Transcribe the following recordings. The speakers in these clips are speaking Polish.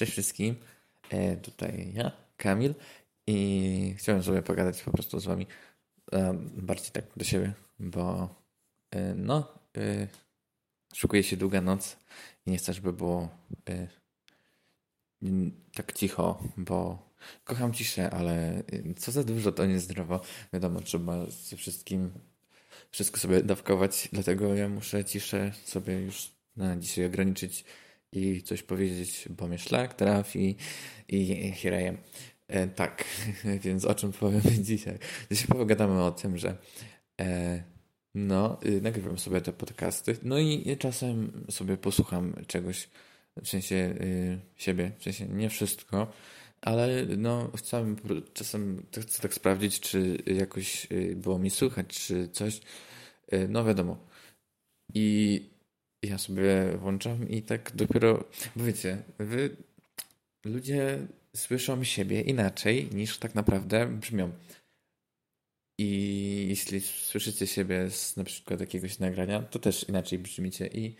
Cześć wszystkim. E, tutaj ja, Kamil i chciałem sobie pogadać po prostu z wami e, bardziej tak do siebie, bo e, no, e, szukuje się długa noc i nie chcę, żeby było e, tak cicho, bo kocham ciszę, ale e, co za dużo to niezdrowo. Wiadomo, trzeba ze wszystkim wszystko sobie dawkować, dlatego ja muszę ciszę sobie już na dzisiaj ograniczyć i coś powiedzieć, bo mnie szlak trafi i hirejem. E, tak, więc o czym powiemy dzisiaj? Dzisiaj pogadamy o tym, że e, no, y, nagrywam sobie te podcasty, no i czasem sobie posłucham czegoś, w sensie y, siebie, w sensie nie wszystko, ale no chciałem czasem chcę tak sprawdzić, czy jakoś y, było mi słychać, czy coś, y, no wiadomo. I ja sobie włączam i tak dopiero, bo wiecie, wy ludzie słyszą siebie inaczej niż tak naprawdę brzmią. I jeśli słyszycie siebie z na przykład jakiegoś nagrania, to też inaczej brzmicie. I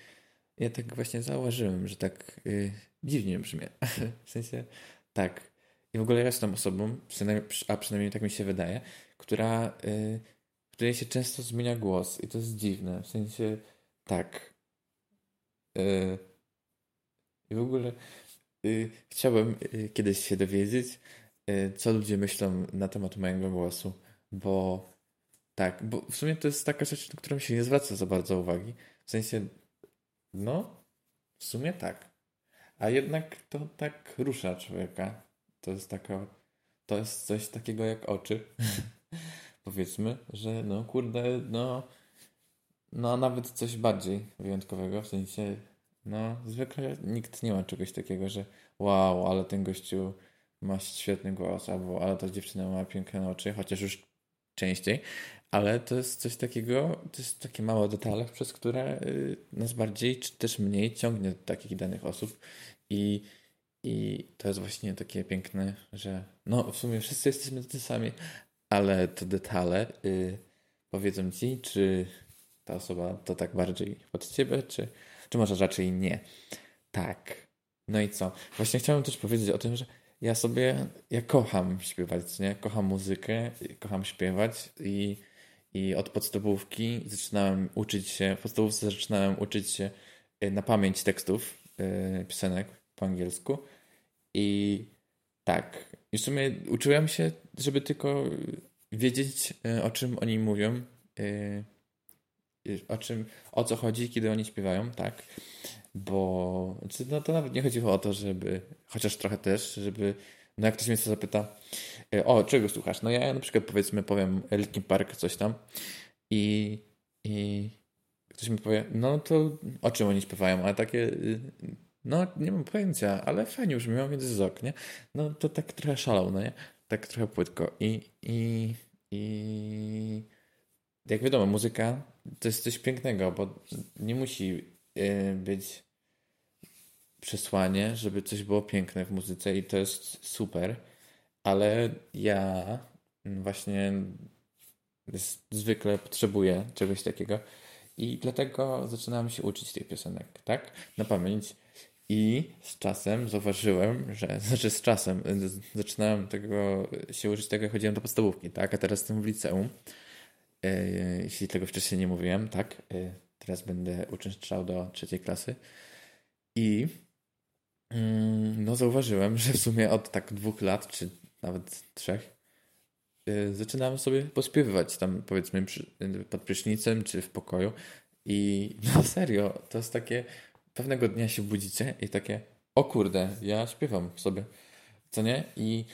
ja tak właśnie zauważyłem, że tak y, dziwnie brzmię. W sensie tak. I w ogóle ja jestem osobą, a przynajmniej tak mi się wydaje, która, y, której się często zmienia głos. I to jest dziwne. W sensie tak. Y, I w ogóle y, chciałbym y, kiedyś się dowiedzieć, y, co ludzie myślą na temat mojego głosu, bo tak, bo w sumie to jest taka rzecz, na którą się nie zwraca za bardzo uwagi. W sensie, no, w sumie tak. A jednak to tak rusza człowieka. To jest taka, to jest coś takiego jak oczy. Powiedzmy, że no kurde, no, no nawet coś bardziej wyjątkowego, w sensie, no zwykle nikt nie ma czegoś takiego, że wow, ale ten gościu ma świetny głos, albo ale ta dziewczyna ma piękne oczy, chociaż już częściej, ale to jest coś takiego, to jest takie małe detale, przez które y, nas bardziej, czy też mniej ciągnie do takich danych osób. I, i to jest właśnie takie piękne, że no w sumie wszyscy jesteśmy tacy sami, ale te detale y, powiedzą ci, czy ta osoba to tak bardziej pod ciebie, czy, czy może raczej nie. Tak. No i co? Właśnie chciałem też powiedzieć o tym, że ja sobie, ja kocham śpiewać, nie? Kocham muzykę, kocham śpiewać i, i od podstawówki zaczynałem uczyć się, w podstawówce zaczynałem uczyć się y, na pamięć tekstów yy, piosenek po angielsku i tak. I w sumie uczyłem się, żeby tylko wiedzieć, y, o czym oni mówią, yy, o czym, o co chodzi, kiedy oni śpiewają, tak? Bo znaczy, no to nawet nie chodziło o to, żeby, chociaż trochę też, żeby, no jak ktoś mnie zapyta, y, o, czego słuchasz? No ja na przykład powiedzmy powiem Linkin Park, coś tam i, i ktoś mi powie, no to o czym oni śpiewają? A takie, y, no nie mam pojęcia, ale fajnie brzmią, więc jest ok, nie? No to tak trochę szalał, no nie? Tak trochę płytko i, i, i jak wiadomo, muzyka to jest coś pięknego, bo nie musi y, być przesłanie, żeby coś było piękne w muzyce i to jest super, ale ja właśnie zwykle potrzebuję czegoś takiego i dlatego zaczynałem się uczyć tych piosenek, tak? Na pamięć. I z czasem zauważyłem, że, znaczy z czasem, zaczynałem tego, się uczyć tego, jak chodziłem do podstawówki, tak? A teraz jestem w liceum. E, jeśli tego wcześniej nie mówiłem, tak? E, teraz będę uczęszczał do trzeciej klasy. I mm, no zauważyłem, że w sumie od tak dwóch lat, czy nawet trzech, e, zaczynałem sobie pośpiewywać tam powiedzmy pod prysznicem, czy w pokoju. I no serio, to jest takie, pewnego dnia się budzicie i takie, o kurde, ja śpiewam sobie, co nie? I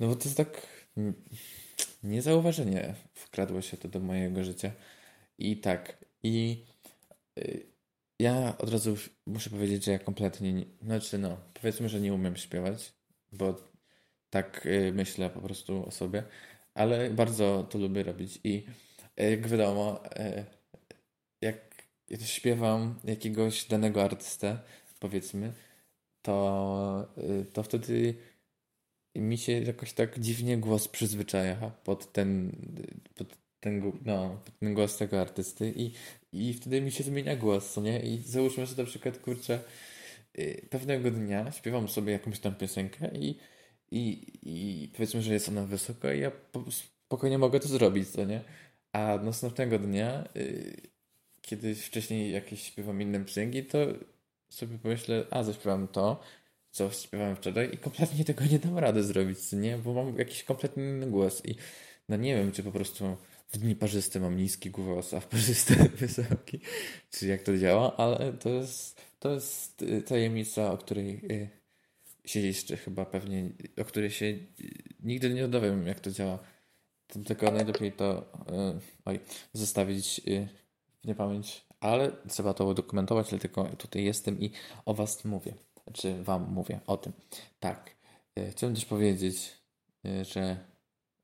no bo to jest tak niezauważenie wkradło się to do mojego życia. I tak, i y, ja od razu muszę powiedzieć, że ja kompletnie, nie, znaczy no, powiedzmy, że nie umiem śpiewać, bo tak y, myślę po prostu o sobie, ale bardzo to lubię robić i y, jak wiadomo, jak śpiewam jakiegoś danego artystę, powiedzmy, to, to wtedy mi się jakoś tak dziwnie głos przyzwyczaja pod ten, pod ten, no, pod ten głos tego artysty i, i wtedy mi się zmienia głos, co nie? I załóżmy, że na przykład, kurczę, y, pewnego dnia śpiewam sobie jakąś tam piosenkę i, i, i powiedzmy, że jest ona wysoko i ja spokojnie mogę to zrobić, co nie? A następnego dnia, y, kiedy wcześniej jakieś śpiewam inne piosenki, to sobie pomyślę, a zaśpiewam to, co śpiewałem wczoraj i kompletnie tego nie dam rady zrobić, nie? Bo mam jakiś kompletnie inny głos i no nie wiem, czy po prostu w dni parzyste mam niski głos, a w parzyste wysoki, czy jak to działa, ale to jest, to jest y, tajemnica, o której y, się jeszcze chyba pewnie, o której się y, nigdy nie dowiem, jak to działa. Tylko najlepiej to oj, zostawić w niepamięć, ale trzeba to udokumentować, dlatego tutaj jestem i o Was mówię, czy Wam mówię o tym. Tak, chciałem też powiedzieć, że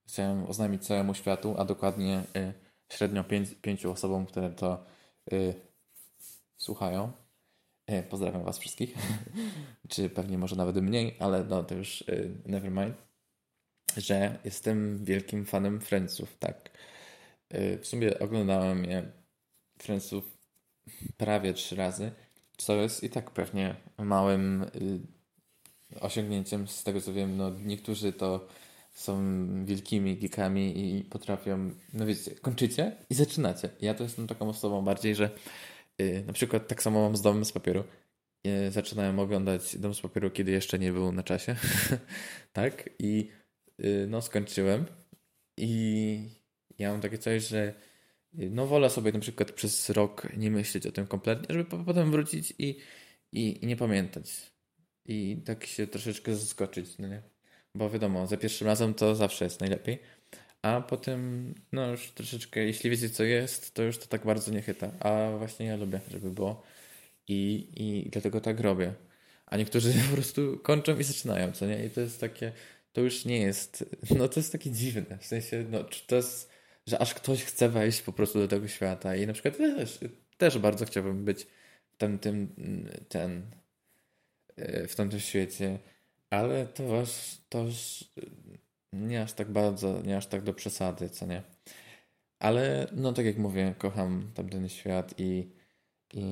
chciałem oznajmić całemu światu, a dokładnie y, średnio pięć, pięciu osobom, które to słuchają. Pozdrawiam Was wszystkich. Czy pewnie może nawet mniej, ale no to już never mind. Że jestem wielkim fanem Friendsów, tak. W sumie oglądałem je Friendsów prawie trzy razy, co jest i tak pewnie małym y, osiągnięciem z tego co wiem. No niektórzy to są wielkimi geekami i potrafią, no wiecie, kończycie i zaczynacie. Ja to jestem taką osobą bardziej, że yy, na przykład tak samo mam z Domem z Papieru. Yy, zaczynałem oglądać Dom z Papieru, kiedy jeszcze nie był na czasie, tak? I yy, no skończyłem i ja mam takie coś, że no wolę sobie na przykład przez rok nie myśleć o tym kompletnie, żeby potem wrócić i, i, i nie pamiętać. I tak się troszeczkę zaskoczyć, no nie? bo wiadomo, za pierwszym razem to zawsze jest najlepiej, a potem, no już troszeczkę, jeśli wiecie co jest, to już to tak bardzo nie chyta, a właśnie ja lubię, żeby było i, i dlatego tak robię. A niektórzy po prostu kończą i zaczynają, co nie? I to jest takie, to już nie jest, no to jest takie dziwne, w sensie, no to jest, że aż ktoś chce wejść po prostu do tego świata i na przykład też, też bardzo chciałbym być w tamtym, ten, w tamtym świecie, ale to was, to nie aż tak bardzo, nie aż tak do przesady, co nie. Ale no tak jak mówię, kocham tamten świat i, i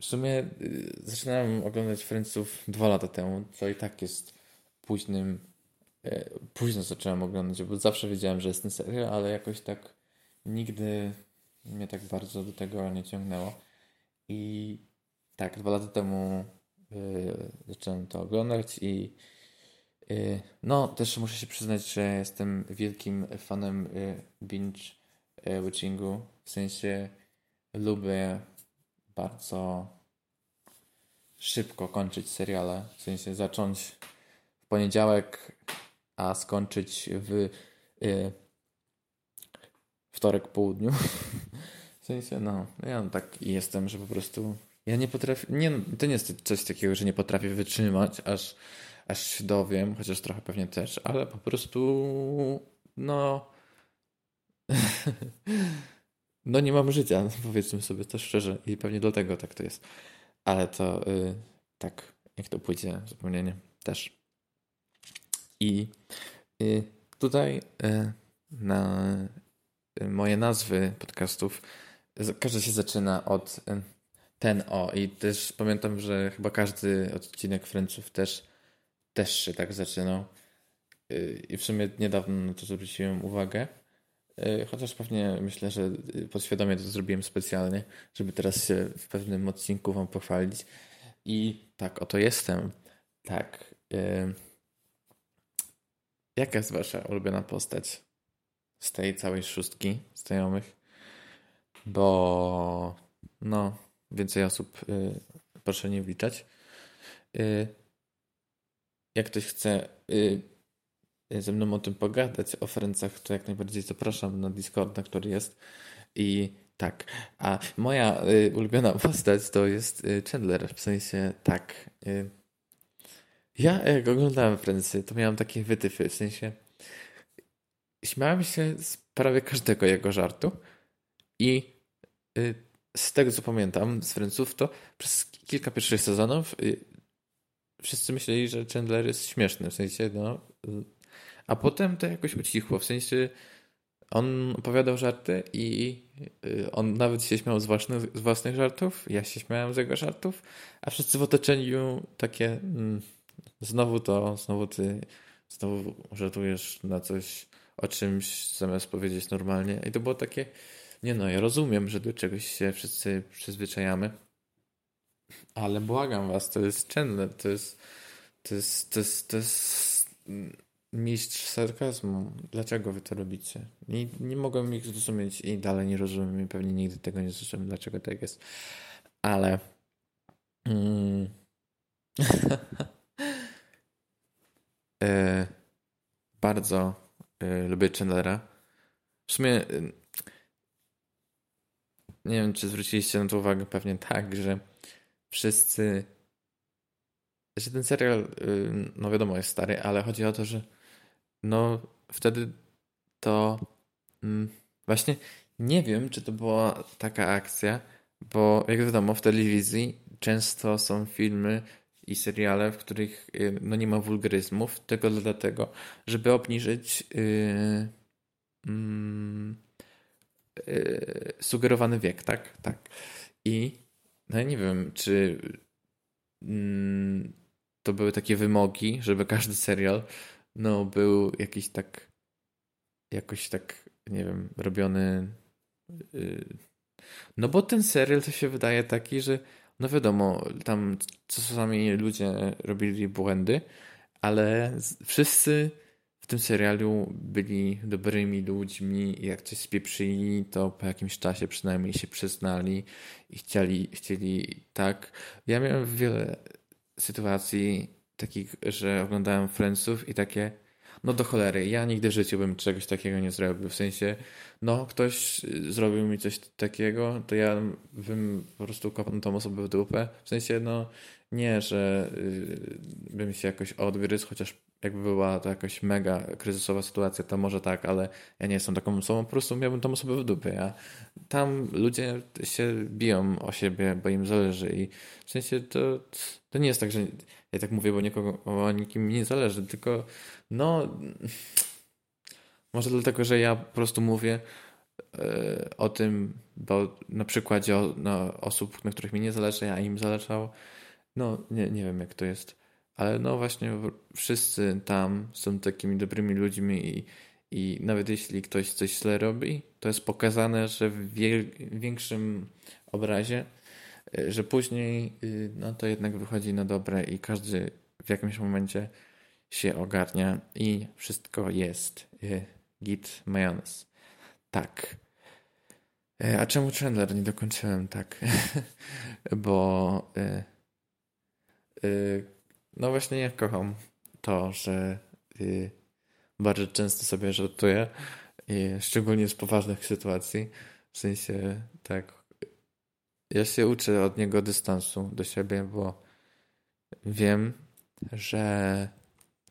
w sumie y, zaczynałem oglądać Friendsów dwa lata temu, co i tak jest późnym, y, późno zacząłem oglądać, bo zawsze wiedziałem, że jest ten serial, ale jakoś tak nigdy mnie tak bardzo do tego nie ciągnęło. I tak, dwa lata temu Y, zacząłem to oglądać i y, no też muszę się przyznać, że jestem wielkim fanem binge watchingu, w sensie lubię bardzo szybko kończyć seriale, w sensie zacząć w poniedziałek, a skończyć w wtorek południu. W sensie, no, ja tak jestem, że po prostu ja nie potrafię, nie, to nie jest coś takiego, że nie potrafię wytrzymać, aż, aż się dowiem, chociaż trochę pewnie też, ale po prostu, no, no nie mam życia, powiedzmy sobie to szczerze i pewnie dlatego tak to jest. Ale to y, tak, jak to pójdzie, zupełnie też. I y, tutaj y, na moje nazwy podcastów każdy się zaczyna od ten o. I też pamiętam, że chyba każdy odcinek Friendsów też, też się tak zaczynał. I w sumie niedawno na to zwróciłem uwagę. Chociaż pewnie myślę, że podświadomie to zrobiłem specjalnie, żeby teraz się w pewnym odcinku Wam pochwalić. I tak, oto jestem. Tak. Y, jaka jest Wasza ulubiona postać z tej całej szóstki znajomych? Bo no, więcej osób y, proszę nie wliczać. Y, jak ktoś chce y, ze mną o tym pogadać, o Francach, to jak najbardziej zapraszam na Discorda, który jest. I tak. A moja y, ulubiona postać to jest y, Chandler. W sensie tak. Y, ja jak oglądałem Friendsy, to miałem takie wytyfy. W sensie śmiałem się z prawie każdego jego żartu. I z tego co pamiętam z Friendsów, to przez kilka pierwszych sezonów y, wszyscy myśleli, że Chandler jest śmieszny, w sensie, no. Y, a potem to jakoś ucichło, w sensie on opowiadał żarty i y, on nawet się śmiał z własnych, z własnych żartów, ja się śmiałem z jego żartów, a wszyscy w otoczeniu takie mm, znowu to, znowu ty, znowu żartujesz na coś, o czymś zamiast powiedzieć normalnie. I to było takie, nie no, ja rozumiem, że do czegoś się wszyscy przyzwyczajamy, ale błagam was, to jest Chandler, to jest, to jest, to jest, to jest mistrz sarkazmu. Dlaczego wy to robicie? Nie, nie mogłem ich zrozumieć i dalej nie rozumiem i pewnie nigdy tego nie zrozumiem, dlaczego tak jest. Ale mm, e, bardzo e, lubię Chandlera. W sumie e, nie wiem, czy zwróciliście na to uwagę, pewnie tak, że wszyscy że ten serial, y, no wiadomo, jest stary, ale chodzi o to, że no wtedy to mm, właśnie nie wiem, czy to była taka akcja, bo jak wiadomo, w telewizji często są filmy i seriale, w których y, no nie ma wulgaryzmów, tylko dlatego, żeby obniżyć yy, yy, sugerowany wiek, tak? Tak. I no nie wiem, czy yy, to były takie wymogi, żeby każdy serial no, był jakiś tak jakoś tak, nie wiem, robiony yy, no bo ten serial to się wydaje taki, że no wiadomo, tam czasami ludzie robili błędy, ale wszyscy w tym serialu byli dobrymi ludźmi i jak coś spieprzyli, to po jakimś czasie przynajmniej się przyznali i chcieli, chcieli tak. Ja miałem wiele sytuacji takich, że oglądałem Friendsów i takie, no do cholery, ja nigdy w życiu bym czegoś takiego nie zrobił. W sensie, no ktoś zrobił mi coś takiego, to ja bym po prostu kopnął tą osobę w dupę. W sensie, no nie, że y, bym się jakoś odgryzł, chociaż jakby była to jakaś mega kryzysowa sytuacja, to może tak, ale ja nie jestem taką osobą, po prostu miałbym tą osobę w dupie. Ja, tam ludzie się biją o siebie, bo im zależy i w sensie to, to nie jest tak, że ja tak mówię, bo nikogo, o nikim nie zależy, tylko no może dlatego, że ja po prostu mówię yy, o tym, bo na przykładzie o, no, osób, na których mi nie zależy, a im zależało, no nie, nie wiem jak to jest ale no właśnie wszyscy tam są takimi dobrymi ludźmi i, i nawet jeśli ktoś coś źle robi, to jest pokazane, że w większym obrazie, że później y, no to jednak wychodzi na dobre i każdy w jakimś momencie się ogarnia i wszystko jest y, git majonez. Tak. A czemu Chandler nie dokończyłem tak? Bo no właśnie ja kocham to, że y, bardzo często sobie żartuję, y, szczególnie z poważnych sytuacji. W sensie tak, ja się uczę od niego dystansu do siebie, bo wiem, że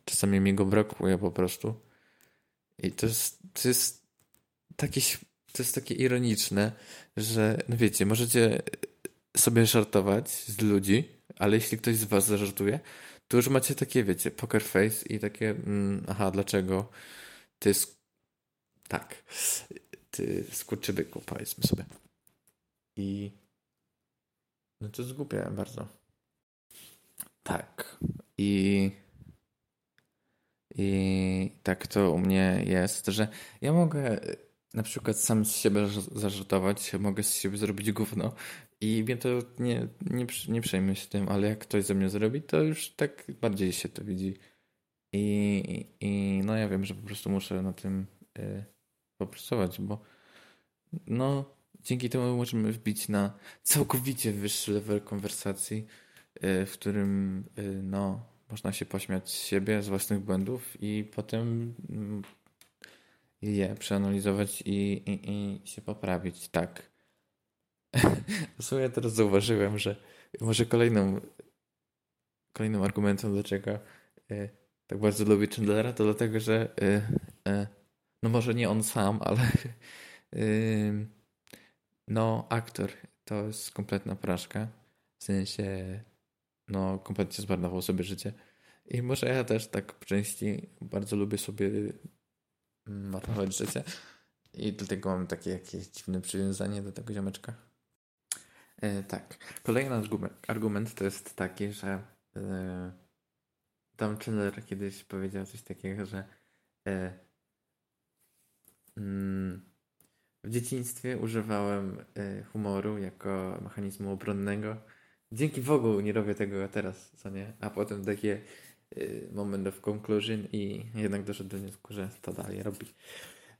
czasami mi go brakuje po prostu. I to jest, to jest takie, to jest takie ironiczne, że no wiecie, możecie sobie żartować z ludzi, ale jeśli ktoś z was zażartuje, tu już macie takie, wiecie, poker face i takie, mm, aha, dlaczego ty sk- tak, ty skurczybyku, powiedzmy sobie. I no to zgubiałem bardzo. Tak. I i tak to u mnie jest, że ja mogę na przykład sam z siebie zażartować, mogę z siebie zrobić gówno i mnie to nie, nie, nie przejmę się tym, ale jak ktoś ze mnie zrobi, to już tak bardziej się to widzi. I, i no ja wiem, że po prostu muszę na tym y, popracować, bo no dzięki temu możemy wbić na całkowicie wyższy level konwersacji, y, w którym y, no można się pośmiać z siebie, z własnych błędów i potem je przeanalizować i, i, i się poprawić. Tak. W sumie teraz zauważyłem, że może kolejną kolejnym argumentem, dlaczego e, tak bardzo lubię Chandlera, to dlatego, że no może nie on sam, ale no aktor to jest kompletna porażka. W sensie no kompletnie zmarnował sobie życie. I może ja też tak po części bardzo lubię sobie marnować życie. I dlatego mam takie jakieś dziwne przywiązanie do tego ziomeczka. E, tak. Kolejny argument, to jest taki, że e, Tom Chandler kiedyś powiedział coś takiego, że e, mm, w dzieciństwie używałem e, humoru jako mechanizmu obronnego. Dzięki Bogu nie robię tego teraz, co nie? A potem takie e, moment of conclusion i jednak doszedł do wniosku, że to dalej robi.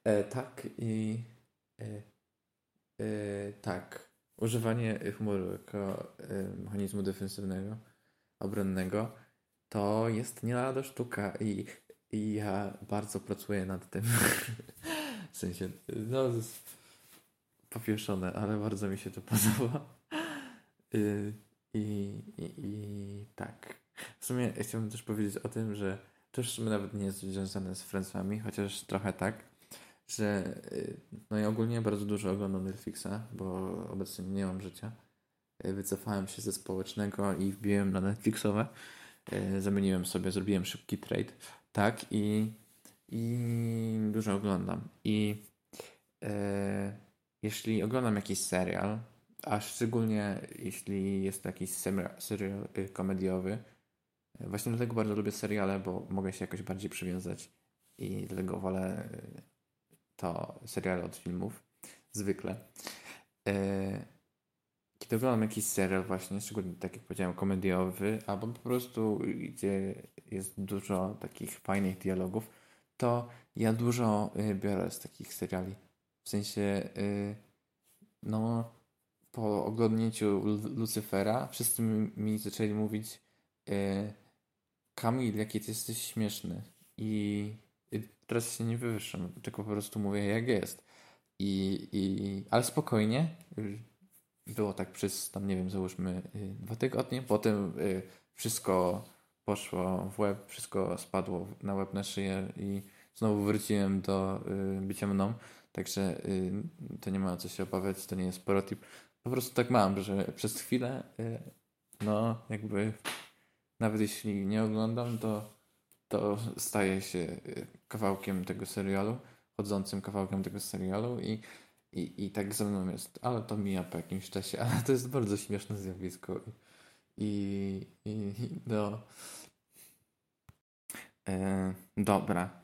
E, tak i e, e, tak. Używanie humoru jako e, mechanizmu defensywnego, obronnego to jest nie lada sztuka i, i ja bardzo pracuję nad tym. w sensie, no popieszone, ale bardzo mi się to podoba. Y, I, i, i tak. W sumie chciałbym też powiedzieć o tym, że to w sumie nawet nie jest związane z Friendsami, chociaż trochę tak, że y, no ja ogólnie bardzo dużo oglądam Netflixa, bo obecnie nie mam życia. Y, wycofałem się ze społecznego i wbiłem na Netflixowe. Zamieniłem sobie, zrobiłem szybki trade. Tak i, i dużo oglądam. I e, jeśli oglądam jakiś serial, a szczególnie jeśli jest to jakiś serial y, komediowy, właśnie dlatego bardzo lubię seriale, bo mogę się jakoś bardziej przywiązać i dlatego wolę y, to seriale od filmów, zwykle. E, kiedy oglądam jakiś serial właśnie, szczególnie tak jak powiedziałem, komediowy, albo po prostu gdzie jest dużo takich fajnych dialogów, to ja dużo y, biorę z takich seriali. W sensie, no, po oglądnięciu Lucyfera wszyscy mi zaczęli mówić e, Kamil, jaki ty jesteś śmieszny. I, teraz się nie wywyższam, tylko po prostu mówię jak jest. I, i, ale spokojnie. Było tak przez tam, nie wiem, załóżmy y, dwa tygodnie. Potem y, wszystko poszło w łeb, wszystko spadło na łeb na szyję i znowu wróciłem do y, bycia mną. Także to nie ma co się obawiać, to nie jest protip po prostu tak mam, że przez chwilę, y, no jakby nawet jeśli nie oglądam, to, to staję się y, kawałkiem tego serialu, chodzącym kawałkiem tego serialu i, i, i tak ze mną jest, ale to mija po jakimś czasie, ale to jest bardzo śmieszne zjawisko. I, i, no. E, dobra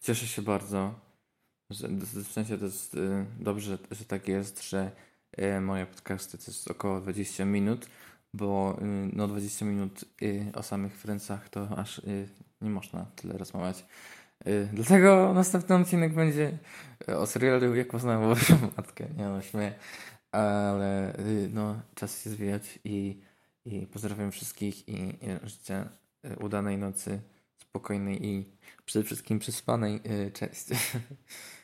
cieszę się bardzo że, w sensie to jest e, dobrze, że tak jest, że E, moje podcasty to jest około 20 minut, bo y, no 20 minut y, o samych Friendsach to aż y, nie można tyle rozmawiać. Dlatego następny odcinek będzie o serialu Jak poznałem waszą matkę. Nie no, śmieję. Ale no, czas się zwijać i, i pozdrawiam wszystkich i życzę udanej nocy, spokojnej i przede wszystkim przespanej. Cześć.